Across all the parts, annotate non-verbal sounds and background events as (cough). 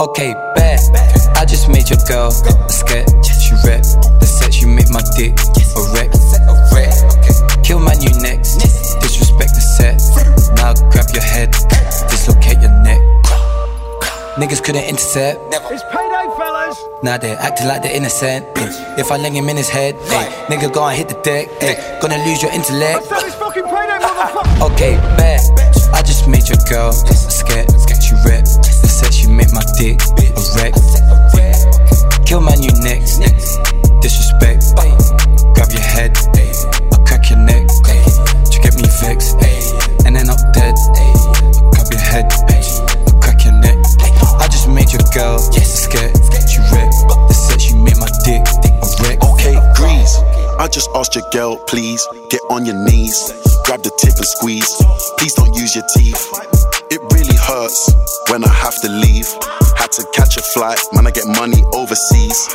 Okay, bet. I just made your girl a sketch. She rep the set. She make my dick a wreck. Kill my new next. Disrespect the set. Now grab your head. Dislocate your neck. Niggas couldn't intercept. It's payday, fellas. Now they're acting like they're innocent. If I lay him in his head, eh, nigga go and hit the deck. eh. Gonna lose your intellect. So it's fucking payday, motherfucker. Okay, bet. I just made your girl dick a wreck. Kill my new next. Disrespect. Grab your head. I'll crack your neck. To get me vexed. And then I'm dead. Grab your head. I'll crack your neck. I just made your girl scared. She rep. The set she made my dick a wreck. Okay, grease. I just asked your girl, please get on your knees, grab the tip and squeeze. Please don't use your teeth. When I have to leave. Had to catch a flight, man. I get money overseas.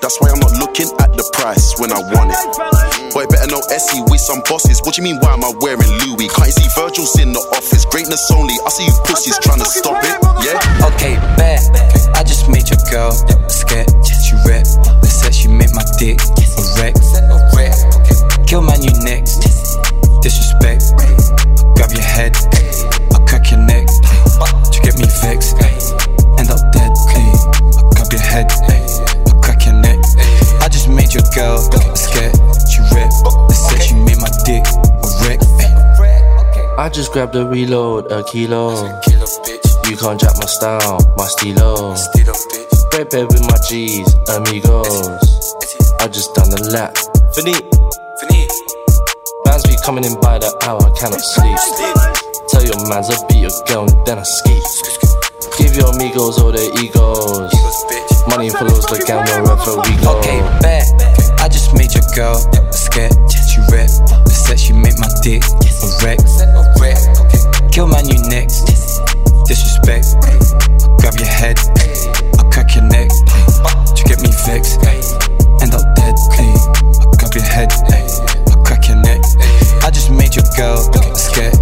That's why I'm not looking at the price when I want it. Boy, better know Essie, with some bosses. What do you mean, why am I wearing Louis? Can't you see Virgil's in the office? Greatness only. I see you pussies trying to stop it. Yeah? Okay, bet. I just made your girl scared. She rep. The said she made my dick a wreck. I just grabbed a reload, a kilo. Killer bitch. You can't jack my style, my stilo. Still a with my G's, amigos. I just done the lap. Fini, Fini. bands be coming in by the hour, I cannot sleep. Tell your mans I beat your girl and then I ski. Give your amigos all their egos. Money follows the gang wherever we go. Okay, bet. I just made your girl scared. She rep. The set she make my dick a wreck. Kill my new next. Disrespect. Grab your head. I'll crack your neck. To get me vexed. End up dead. I'll grab your head. I'll crack your neck. I just made your girl scared.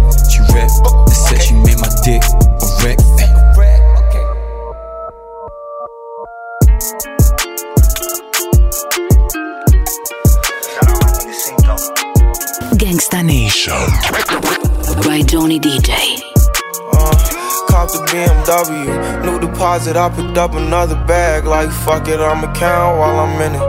Johnny DJ. Uh, Cop the BMW, new deposit. I picked up another bag. Like fuck it, I'ma count while I'm in it.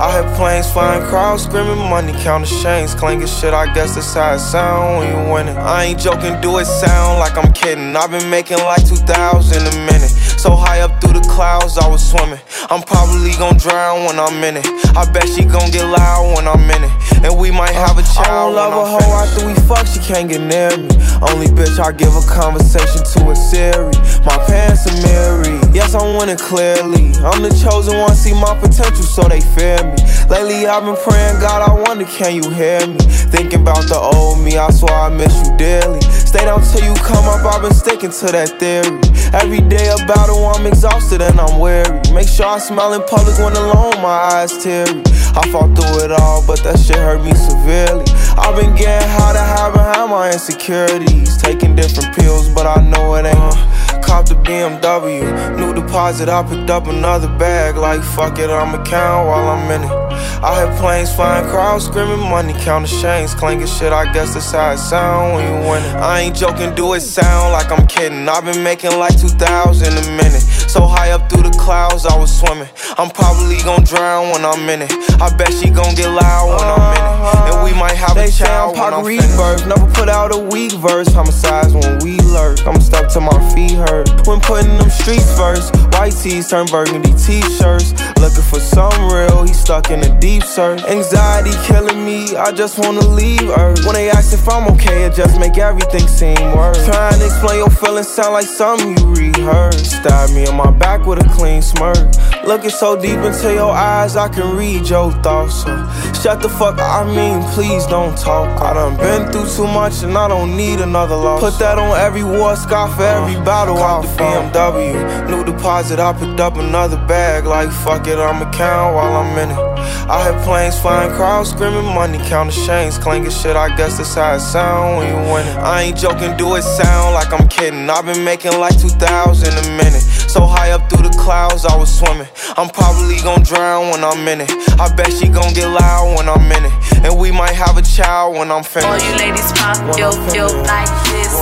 I hear planes flying, crowds screaming, money counting chains, clanking shit. I guess that's how it sound when you winning. I ain't joking, do it sound like I'm kidding. I've been making like 2,000 a minute. So high up through the clouds, I was swimming. I'm probably gon' drown when I'm in it. I bet she gon' get loud when I'm in it. And we might have a child. I don't love a hoe after we fuck, she can't get near me. Only bitch I give a conversation to a Siri. My pants are mirrored. Yes, I want it clearly. I'm the chosen one, see my potential, so they fear me. Lately, I've been praying, God, I wonder, can you hear me? Thinking about the old me, I swear I miss you dearly. Stay down till you come up, I've been sticking to that theory. Every day a battle, I'm exhausted and I'm weary. Make sure I smile in public when alone, my eyes teary. I fought through it all, but that shit hurt me severely. I've been getting high to hide behind my insecurities. Taking different pills, but I know it ain't. Cop the BMW, new deposit. I picked up another bag. Like fuck it, I'ma count while I'm in it. I hear planes flying, crowds screaming, money counting chains, clanking shit. I guess that's how it sound when you win. I ain't joking, do it sound like I'm kidding. I've been making like 2,000 a minute. So high up through the clouds, I was swimming. I'm probably gon' drown when I'm in it. I bet she gon' get loud when I'm in it. And we might have a child when I'm finished. Rebirth, never put out a weak verse. Homicides when we lurk. I'm stuck to my feet hurt. When putting them streets first, white tees turn burgundy t-shirts. Looking for some real, he stuck in a deep search. Anxiety killing me, I just wanna leave Earth. When they ask if I'm okay, it just make everything seem worse. Trying to explain your feelings sound like something you hurt. Stab me in my back with a clean smirk. Looking so deep into your eyes, I can read your thoughts. So shut the fuck up, I mean, please don't talk. I done been through too much and I don't need another loss. Put that on every war scar for every uh, battle. Cop the BMW, new deposit, I picked up another bag. Like fuck it, I'ma count while I'm in it. I hear planes flying, crowds screaming, money counting chains, clanking shit. I guess that's how it sound when you win it. I ain't joking, do it sound like I'm kidding. I've been making like 2,000 a minute. So high up through the clouds, I was swimming. I'm probably gon' drown when I'm in it. I bet she gon' get loud when I'm in it. And we might have a child when I'm finished. All you ladies pop yo yo like this.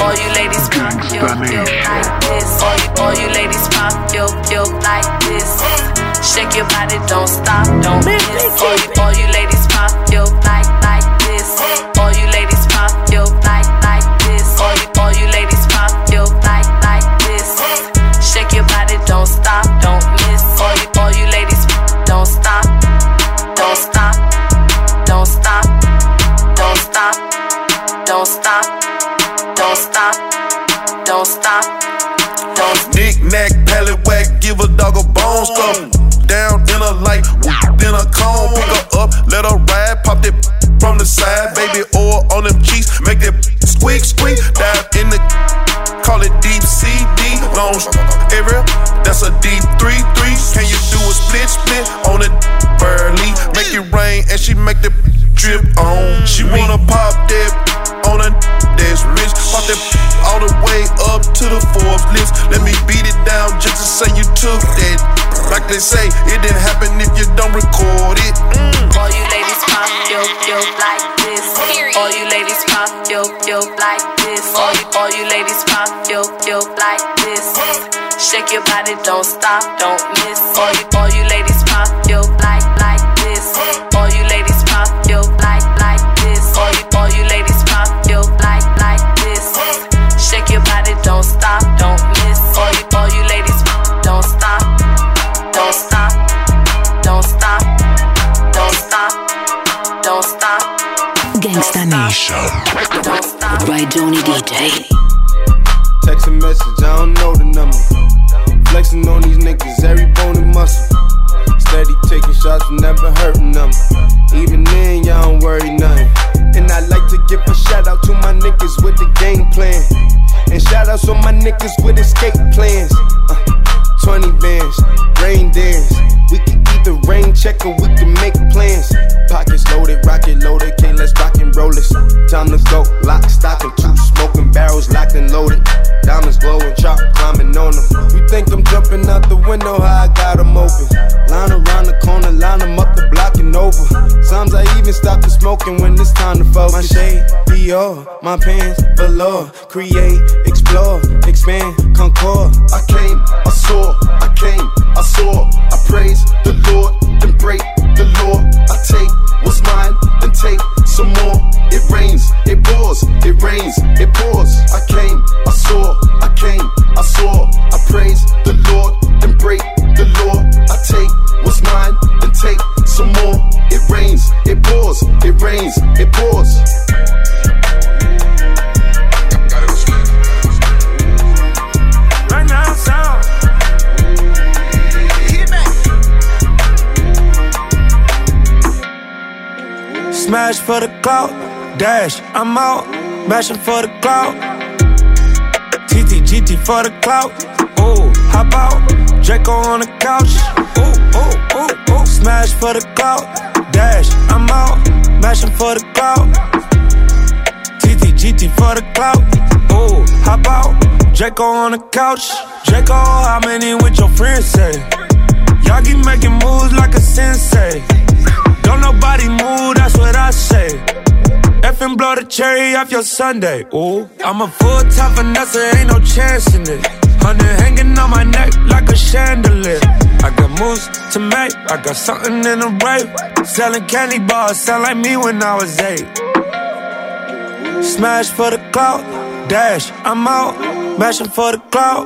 All you ladies pop yo yo like this. All you, all you ladies pop yo yo like this. Shake your body, don't stop, don't miss. All you, all you ladies the drip on. She wanna pop that on a that's rich, pop that all the way up to the Forbes list. Let me beat it down just to say you took that. Like they say, it didn't happen if you don't record it. Mm. All you ladies pop yo yo like this. All you ladies pop yo yo like this. All you all you ladies pop yo yo like this. Shake your body, don't stop, don't miss. All you all you ladies pop yo Gangsta Nation. Don't stop. By Johnny DJ. Text a message, I don't know the number. Flexing on these niggas, every bone and muscle. Steady taking shots, never hurting them. Even then, y'all don't worry nothing. And I like to give a shout out to my niggas with the game plan. And shout outs on my niggas with escape plans. Uh, 20 bands, rain dance. We can either rain check or we can make plans. Pockets loaded, rocket loaded, okay, let's rock and roll this. Time to go, lock, stock, and two smoking barrels locked and loaded. Diamonds glowing, chop climbing on them. You think I'm jumping out the window, how I got them open. Line around the corner, line them up the block and over. Sometimes I even stop the smoking when it's time to focus. My shade, Dior, my pants, velour. Create, explore, expand, concord. I came, I saw, I came, I saw, I praise the Lord, then break the law. I take what's mine, then take some more. It rains, it pours, it rains, it pours. I came, I saw, I came, I saw, I praise the Lord, then break the law. I take what's mine, then take some more. It rains, it pours, it rains, it pours. Smash for the clout, dash, I'm out. Mashing for the clout. TT, GT for the clout. Ooh, hop out. Draco on the couch. Ooh, ooh, ooh, ooh. Smash for the clout, dash, I'm out. Mashing for the clout. TT, GT for the clout. Ooh, hop out. Draco on the couch. Draco, how many with your friends say? Y'all keep making moves like a sensei. Don't nobody move, that's what I say. F and blow the cherry off your Sunday. Ooh, I'm a full time finesse, ain't no chance in it. Hundred hanging on my neck like a chandelier. I got moves to make, I got something in the rape. Selling candy bars, sound like me when I was eight. Smash for the clout, dash, I'm out. Mashing for the clout.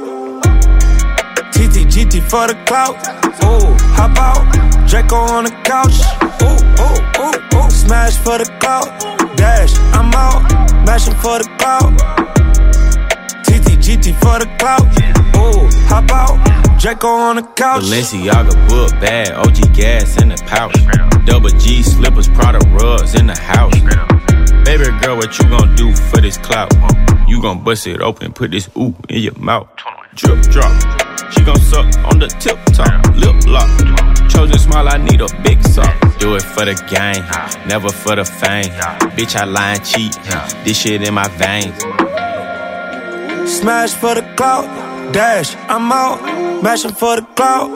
TT, GT for the clout. Ooh, hop out. Draco on the couch. Ooh, ooh, ooh, ooh. Smash for the clout. Dash, I'm out. Mashing for the clout. TT, GT for the clout. Ooh, hop out. Draco on the couch. Balenciaga book bag, OG gas in the pouch. Double G slippers, Prada rugs in the house. Baby girl, what you gon' do for this clout? You gon' bust it open, put this ooh in your mouth. Drip drop. She gon' suck on the tip top, lip lock. I need a big sock. Do it for the gang, never for the fame. Bitch, I lie and cheat. This shit in my veins. Smash for the clout, dash, I'm out. Mashing for the clout.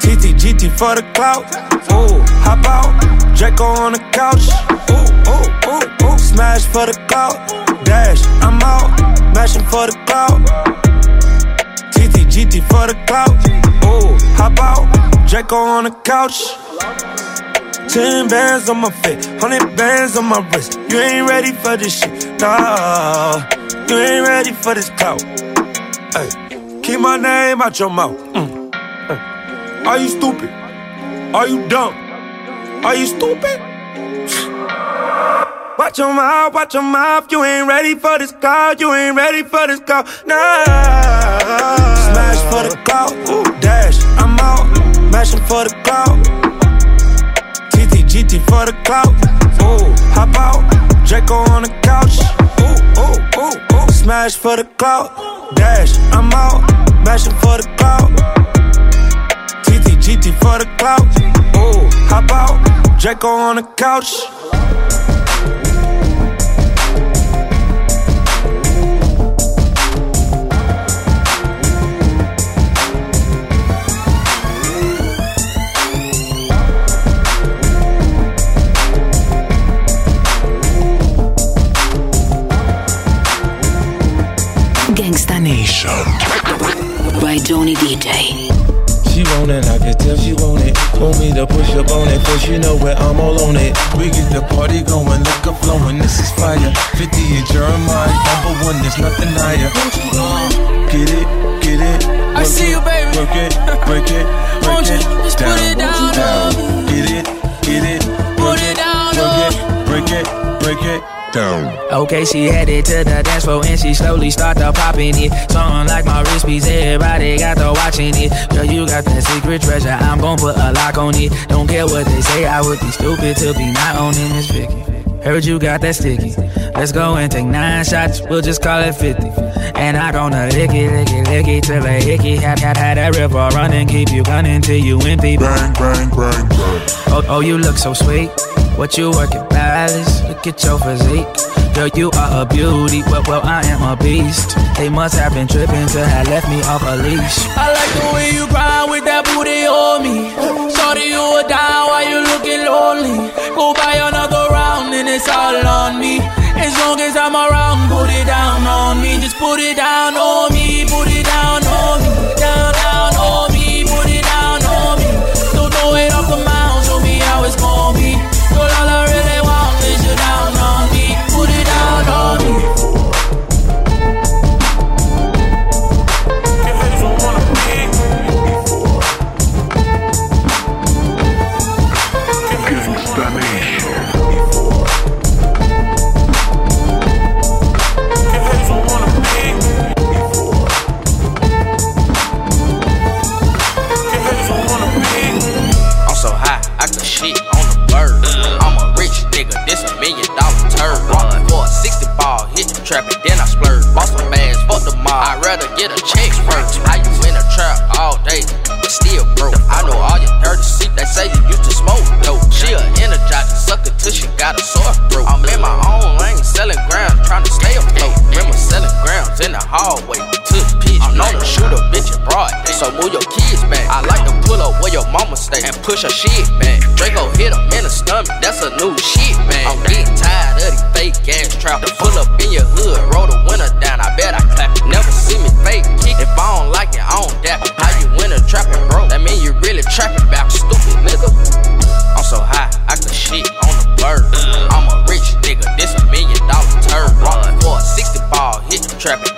TT, GT for the clout. Ooh, hop out. Draco on the couch. Ooh, ooh, ooh, ooh. Smash for the clout, dash, I'm out. Mashing for the clout. GT for the clout. Ooh, hop out. Draco on the couch. Ten bands on my face, hundred bands on my wrist. You ain't ready for this shit, nah. You ain't ready for this clout. Hey, keep my name out your mouth. Mm. Are you stupid? Are you dumb? Are you stupid? Watch your mouth, watch your mouth. You ain't ready for this cloud. You ain't ready for this cloud. Nah. Smash for the cloud. Dash, I'm out. Mashing for the cloud. TT, GT for the clout. Ooh, hop out. Draco on the couch. Ooh, ooh, ooh, ooh. Smash for the clout. Dash, I'm out. Mashing for the clout. TT, GT for the clout. Ooh, hop out. Draco on the couch. To push up on it, first you know where I'm all on it. We get the party going, liquor flowing, this is fire. 50 and Jeremih, number one, there's nothing higher. Uh, get it, get it. I see you, baby. Work it, break it, (laughs) break Won't you it. just put it down, down. down. Get it, get it. Put it down, Work it, break it, break it. Down. Okay, she headed to the dance floor and she slowly started popping it. Something like my wrist piece, everybody got to watching it. Girl, you got that secret treasure, I'm gon' put a lock on it. Don't care what they say, I would be stupid to be not owning this Vicky. Heard you got that sticky. Let's go and take nine shots, we'll just call it 50. And I gonna lick it, lick it, lick it till a hickey. Had, had, had that river running, keep you gunning till you empty. Bang, bang, bang, bang. Oh, oh, you look so sweet. What you working, Palace? Look at your physique. Girl, you are a beauty. Well, well, I am a beast. They must have been tripping to have left me off a leash. I like the way you grind with that booty on me. Shorty, you were down while you looking lonely. Go buy another round and it's all on me. As long as I'm around, put it down on me. Just put it down on me. Get a check first. How you in a trap all day, but still broke. I know all your dirty shit, they say you used to smoke dope. She a energizer sucker till she got a sore throat. I'm in my own lane, selling ground, trying to stay afloat. Remember selling grounds in the hallway, took pitch. I'm known to shoot a bitch in broad so move your kids back. I like to pull up where your mama stay and push her shit back. Draco hit him in the stomach, that's a new shit,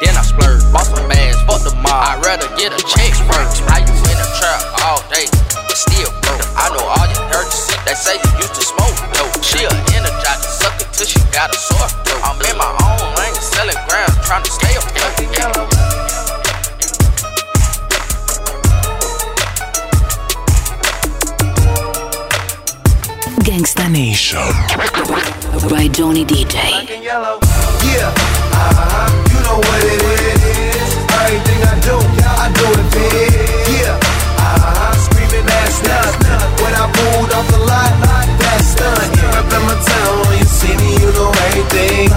then I splurge. Bought some bags, fuck the mob. I'd rather get a check first. How you in a trap all day, still broke? I know all you dirty shit. They say you used to smoke dope. She a energizer sucker till she got a sore throat. I'm in my own lane, selling trying to stay afloat. Gangsta Nation by Johnny DJ. Everything.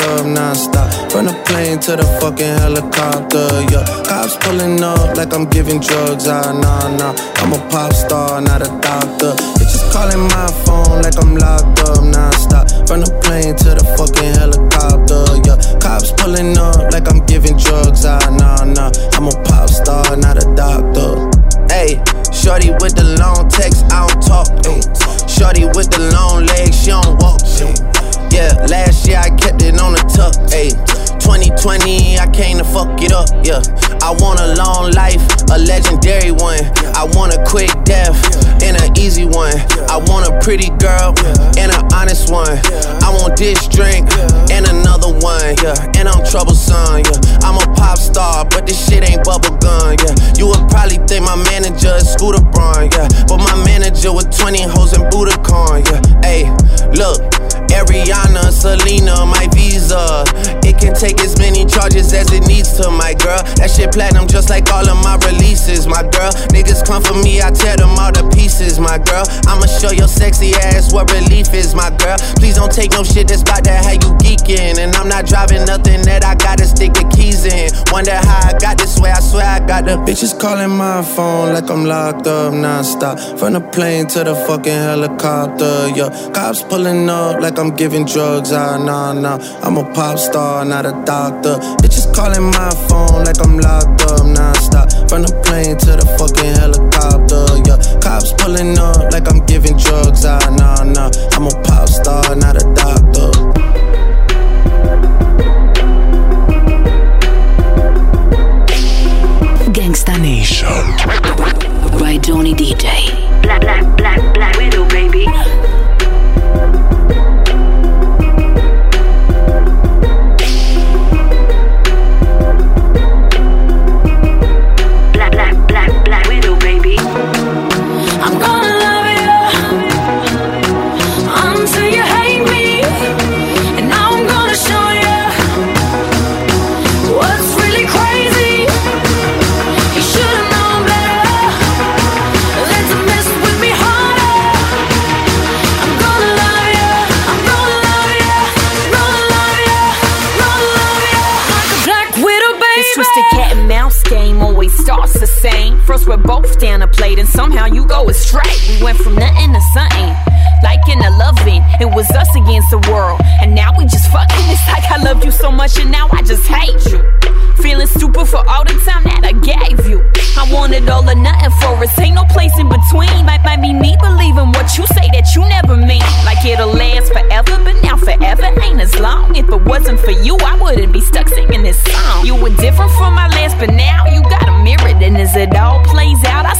Up non-stop. From the plane to the fucking helicopter, yeah. Cops pulling up like I'm giving drugs, ah, nah, nah. I'm a pop star, not a doctor. Bitches calling my phone like I'm locked up non-stop. From the plane to the fucking helicopter, yeah. Cops pulling up like I'm giving drugs, ah, nah, nah. I'm a pop star, not a doctor. Hey, shorty with the long text, I don't talk. Ay. Shorty with the long legs, she don't walk. ay. Yeah, last year I kept it on the tuck. Ayy, 2020 I came to fuck it up. Yeah, I want a long life, a legendary one. I want a quick death and an easy one. I want a pretty girl and an honest one. I want this drink and another one. Yeah, and I'm troublesome. Yeah, I'm a pop star, but this shit ain't bubble gum. Yeah, you would probably think my manager is Scooter Braun. Yeah, but my manager with 20 hoes in Budokan. Yeah, ayy, look. Ariana, Selena, my visa. It can take as many charges as it needs to, my girl. That shit platinum just like all of my releases, my girl. Niggas come for me, I tear them all to pieces, my girl. I'ma show your sexy ass what relief is, my girl. Please don't take no shit that's about to have you geeking. And I'm not driving nothing that I gotta stick the keys in. Wonder how I got this way, I swear I got the bitches calling my phone like I'm locked up non-stop. From the plane to the fucking helicopter, yeah. Cops pulling up like I'm giving drugs, ah, nah, nah. I'm a pop star, not a doctor. Bitches calling my phone like I'm locked up non-stop. From the plane to the fucking helicopter, yeah. Cops pulling up like I'm giving drugs, ah, nah, nah. I'm a pop star, not a doctor. Gangsta Nation by Johnny DJ. Black, black, black, black widow, baby. Much and now I just hate you. Feeling stupid for all the time that I gave you. I wanted all or nothing for us. Ain't no place in between. Might, might be me believing what you say that you never mean. Like it'll last forever, but now forever ain't as long. If it wasn't for you, I wouldn't be stuck singing this song. You were different from my last, but now you got a mirror. And as it all plays out, I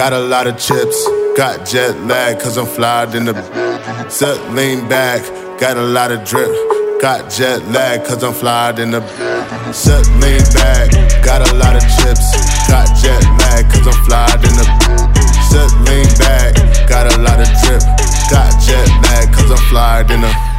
got a lot of chips. Got jet lag, cause I'm flyed in the. Set lean back, got a lot of drip. Got jet lag, cause I'm flyed in the. Set lean back, got a lot of chips. Got jet lag, cause I'm flyed in the. Set lean back, got a lot of drip. Got jet lag, cause I'm flyed in the.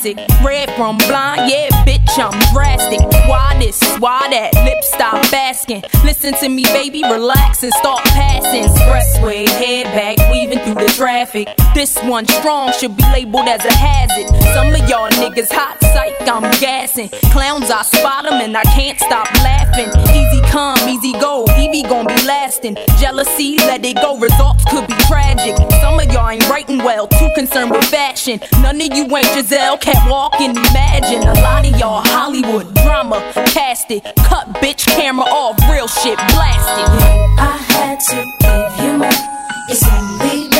Classic. Red from blind, yeah, bitch, I'm drastic. Why this? Why that? Lip stop asking. Listen to me, baby, relax and start passing. Expressway, head back, weaving through the traffic. This one strong should be labeled as a hazard. Some of y'all niggas hot I'm gassing. Clowns, I spot 'em and I can't stop laughing. Easy come, easy go, Evie gon' be lasting. Jealousy, let it go, results could be tragic. Some of y'all ain't writing well, too concerned with fashion. None of you ain't Giselle, can't walk and imagine. A lot of y'all Hollywood drama, cast it. Cut bitch camera off, real shit, blasted. I had to give you more. It's only